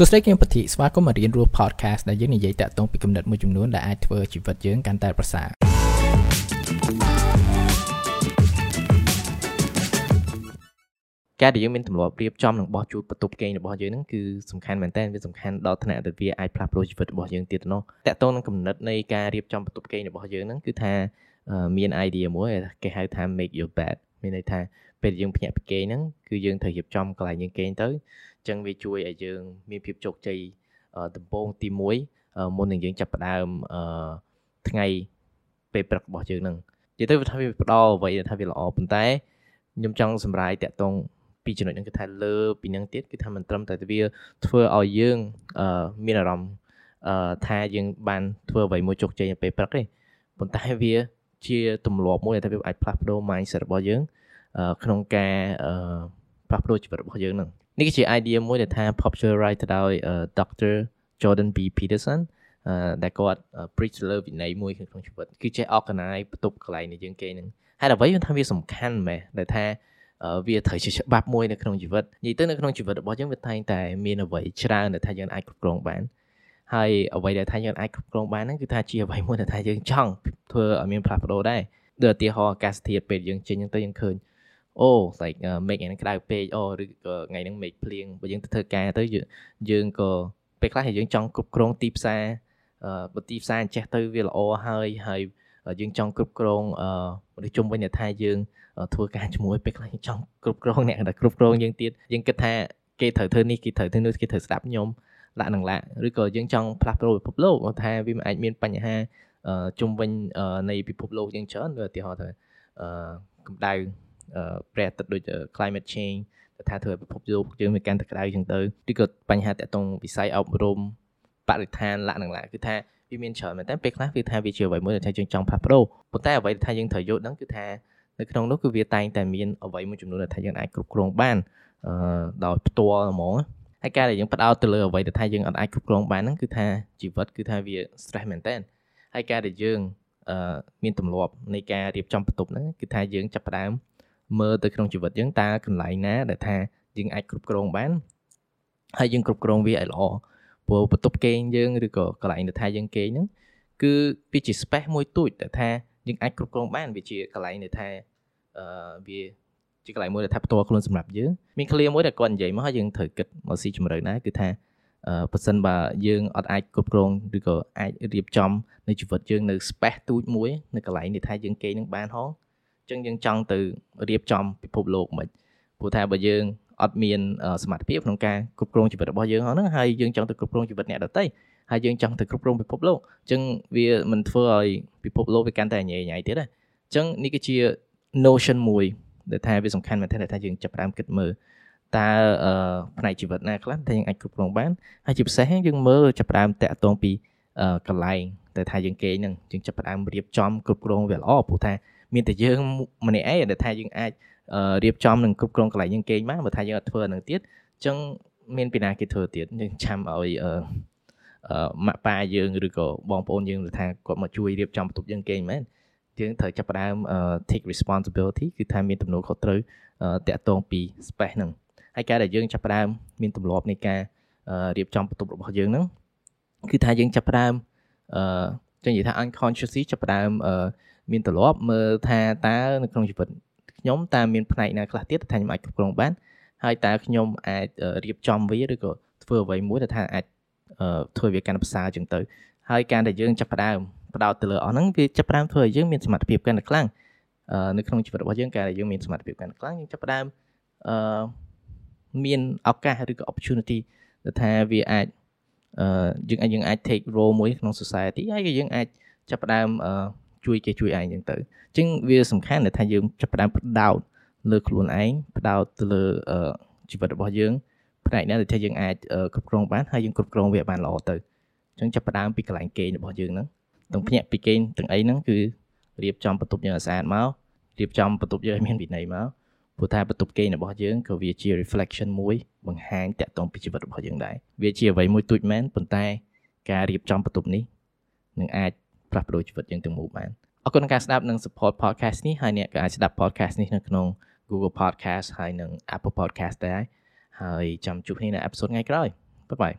សួស្តីគឹមពធីស្វាគមន៍មករៀនរស់ podcast ដែលយើងនិយាយតាក់ទងពីគំនិតមួយចំនួនដែលអាចធ្វើជីវិតយើងកាន់តែប្រសើរការដែលយើងមានទម្លាប់រៀបចំនិងបោះជូតបន្ទប់គេងរបស់យើងហ្នឹងគឺសំខាន់មែនតើវាសំខាន់ដល់ថ្នាក់ដែលវាអាចផ្លាស់ប្ដូរជីវិតរបស់យើងទៀតនោះតាក់ទងនឹងគំនិតនៃការរៀបចំបន្ទប់គេងរបស់យើងហ្នឹងគឺថាមាន idea មួយគេហៅថា make your bed មានន័យថា ពេលយើងភ្ញាក់ពីគេងហ្នឹងគឺយើងត្រូវរៀបចំកន្លែងយើងគេងទៅចឹងវាជួយឲ្យយើងមានភាពជោគជ័យដំបូងទី1មុននឹងយើងចាប់ផ្ដើមថ្ងៃពេលព្រឹករបស់យើងហ្នឹងនិយាយទៅវាថាវាផ្ដល់អ្វីដែលថាវាល្អប៉ុន្តែខ្ញុំចង់សម្រាយតាក់ទងពីចំណុចហ្នឹងគឺថាលើពីហ្នឹងទៀតគឺថាមិនត្រឹមតែវាធ្វើឲ្យយើងមានអារម្មណ៍ថាយើងបានធ្វើអ្វីមួយជោគជ័យនៅពេលព្រឹកទេប៉ុន្តែវាជាទម្លាប់មួយដែលថាវាអាចផ្លាស់ប្ដូរ mindset របស់យើង ក្នុងការផ្លាស់ប្ដូរជីវិតរបស់យើងហ្នឹងនេះគឺជា idea មួយដែលថា popularized ដោយ Dr. Jordan B Peterson ដែលគាត់ preach លើវិន័យមួយក្នុងជីវិតគឺចេះ organize បន្ទប់កន្លែងនៃយើងគេហ្នឹងហើយអ្វីវាថាវាសំខាន់មែនដែលថាវាត្រូវជាច្បាប់មួយនៅក្នុងជីវិតនិយាយទៅនៅក្នុងជីវិតរបស់យើងវាតែងតែមានអ្វីច្រើនដែលថាយើងអាចគ្រប់គ្រងបានហើយអ្វីដែលថាយើងអាចគ្រប់គ្រងបានហ្នឹងគឺថាជាអ្វីមួយដែលថាយើងចង់ធ្វើឲ្យមានផ្លាស់ប្ដូរដែរដូចឧទាហរណ៍អាកាសធាតុពេលយើងចេញហ្នឹងទៅយើងឃើញ អូ like make ហ្នឹងក្តៅពេកអូឬក៏ថ្ងៃហ្នឹង make ភ្លៀងបើយើងទៅធ្វើការទៅយើងក៏ពេលខ្លះយើងចង់គ្រប់គ្រងទីផ្សារអឺបើទីផ្សារចេះទៅវាល្អហើយហើយយើងចង់គ្រប់គ្រងអឺមនុស្សជុំវិញថាយើងធ្វើការជាមួយពេលខ្លះយើងចង់គ្រប់គ្រងអ្នកដែលគ្រប់គ្រងយើងទៀតយើងគិតថាគេត្រូវធ្វើនេះគេត្រូវធ្វើនោះគេត្រូវស្ដាប់ខ្ញុំឡាក់នឹងឡាក់ឬក៏យើងចង់ផ្លាស់ប្ដូរពិភពលោកថាវាអាចមានបញ្ហាជុំវិញនៃពិភពលោកយើងច្រើនដូចឧទាហរណ៍ថាអឺកម្ដៅ ព្រះអាទិត្យដូច climate change ថាធ្វើឲ្យពិភពលោកយើងមានកាន់តែក្តៅចឹងទៅឬក៏បញ្ហាតាក់ទងវិស័យអប់រំបរិស្ថានលក្ខណៈគឺថាវាមានច្រើនមែនតែពេលខ្លះវាថាវាជាអ្វីមួយដែលថាយើងចង់ផ្លាស់ប្ដូរប៉ុន្តែអ្វីដែលថាយើងត្រូវយល់ដឹងគឺថានៅក្នុងនោះគឺវាតែងតែមានអ្វីមួយចំនួនដែលថាយើងអាចគ្រប់គ្រងបានអឺដោយផ្ទាល់ហ្មងហើយការដែលយើងផ្ដោតទៅលើអ្វីដែលថាយើងអាចគ្រប់គ្រងបានហ្នឹងគឺថាជីវិតគឺថាវា stress មែនតើហើយការដែលយើងអឺមានទម្លាប់នៃការរៀបចំបន្ទប់ហ្នឹងគឺថាយើងចាប់ផ្ដើម មើលទៅក្នុងជីវិតយើងតើកន្លែងណាដែលថាយើងអាចគ្រប់គ្រងបានហើយយើងគ្រប់គ្រងវាឲ្យល្អព្រោះបន្ទប់គេងយើងឬក៏កន្លែងដែលថាយើងគេងហ្នឹងគឺវាជា space មួយទូចដែលថាយើងអាចគ្រប់គ្រងបានវាជាកន្លែងដែលថាអឺវាជាកន្លែងមួយដែលថាផ្ទាល់ខ្លួនសម្រាប់យើងមាន clear មួយដែលគាត់និយាយមកហើយយើងត្រូវគិតមកស៊ីជម្រៅណាគឺថាអឺបើសិនបើយើងអត់អាចគ្រប់គ្រងឬក៏អាចរៀបចំ នៅជីវិតយើងនៅ space ទូចមួយនៅកន្លែងដែលថាយើងគេងនឹងបានហង ចឹងយើងចង់ទៅរៀបចំពិភពលោកមិនព្រោះថាបើយើងអត់មានសមត្ថភាពក្នុងការគ្រប់គ្រងជីវិតរបស់យើងហ្នឹងហើយយើងចង់ទៅគ្រប់គ្រងជីវិតអ្នកដទៃហើយយើងចង់ទៅគ្រប់គ្រងពិភពលោកអញ្ចឹងវាមិនធ្វើឲ្យពិភពលោកវាកាន់តែញ៉ៃញ៉ៃទៀតទេអញ្ចឹងនេះគឺជា notion មួយដែលថាវាសំខាន់មែនទែនថាយើងចាប់ផ្ដើមគិតមើលតើផ្នែកជីវិតណាខ្លះដែលយើងអាចគ្រប់គ្រងបានហើយជាពិសេសយើងមើលចាប់ផ្ដើមតាក់ទងពីកន្លែងដែលថាយើងគេហ្នឹងយើងចាប់ផ្ដើមរៀបចំគ្រប់គ្រងវាល្អព្រោះថា មានតែយើងម្នាក់ឯងដែលថាយើងអាចរៀបចំនិងគ្រប់គ្រងកន្លែងយើងគេងបានបើថាយើងអត់ធ្វើអានឹងទៀតអញ្ចឹងមានពីណាគេធ្វើទៀតយើងចាំឲ្យអឺម៉ាក់ប៉ាយើងឬក៏បងប្អូនយើងថាគាត់មកជួយរៀបចំបន្ទប់យើងគេងមែនយើងត្រូវចាប់ផ្ដើម take responsibility គឺថាមានទំនួលខុសត្រូវតាក់ទងពី space ហ្នឹងហើយការដែលយើងចាប់ផ្ដើមមានទម្លាប់នៃការរៀបចំបន្ទប់របស់យើងហ្នឹងគឺថាយើងចាប់ផ្ដើមអឺចឹងនិយាយថា unconsciously ចាប់ផ្ដើមអឺ មានទម្លាប់មើលថាតើនៅក្នុងជីវិតខ្ញុំតើមានផ្នែកណាខ្លះទៀតថាខ្ញុំអាចគ្រប់គ្រងបានហើយតើខ្ញុំអាចរៀបចំវាឬក៏ធ្វើអ្វីមួយដែលថាអាចធ្វើវាកាន់ប្រសើរជាងទៅហើយការដែលយើងចាប់ផ្ដើមផ្ដោតទៅលើអស់ហ្នឹងវាចាប់ផ្ដើមធ្វើឲ្យយើងមានសមត្ថភាពកាន់តែខ្លាំងនៅក្នុងជីវិតរបស់យើងការដែលយើងមានសមត្ថភាពកាន់តែខ្លាំងយើងចាប់ផ្ដើមអឺមានឱកាសឬក៏ opportunity ដែលថាវាអាចអឺយើងអាចយើងអាច take role មួយក្នុង society ហើយយើងអាចចាប់ផ្ដើមអឺ ជួយគេជួយឯងចឹងទៅអញ្ចឹងវាសំខាន់ដែលថាយើងចាប់ផ្ដើមផ្ដោតលើខ្លួនឯងផ្ដោតទៅលើជីវិតរបស់យើងផ្នែកណាដែលថាយើងអាចគ្រប់គ្រងបានហើយយើងគ្រប់គ្រងវាបានល្អទៅអញ្ចឹងចាប់ផ្ដើមពីកន្លែងគេងរបស់យើងហ្នឹងទាំងភ្ញាក់ពីគេងទាំងអីហ្នឹងគឺរៀបចំបន្ទប់យើងឲ្យស្អាតមករៀបចំបន្ទប់យើងឲ្យមានវិន័យមកព្រោះថាបន្ទប់គេងរបស់យើងក៏វាជា reflection មួយបង្ហាញតាក់ទងពីជីវិតរបស់យើងដែរវាជាអ្វីមួយទូចមែនប៉ុន្តែការរៀបចំបន្ទប់នេះនឹងអាច ផ្លាស់ប្ដូរជីវិតយើងទាំងមូលបានអរគុណការស្ដាប់និង support podcast នេះហើយអ្នកក៏អាចស្ដាប់ podcast នេះនៅក្នុង Google Podcast ហើយនិង Apple Podcast ដែរហើយចាំជួបគ្នានៅ episode ថ្ងៃក្រោយបាយបាយ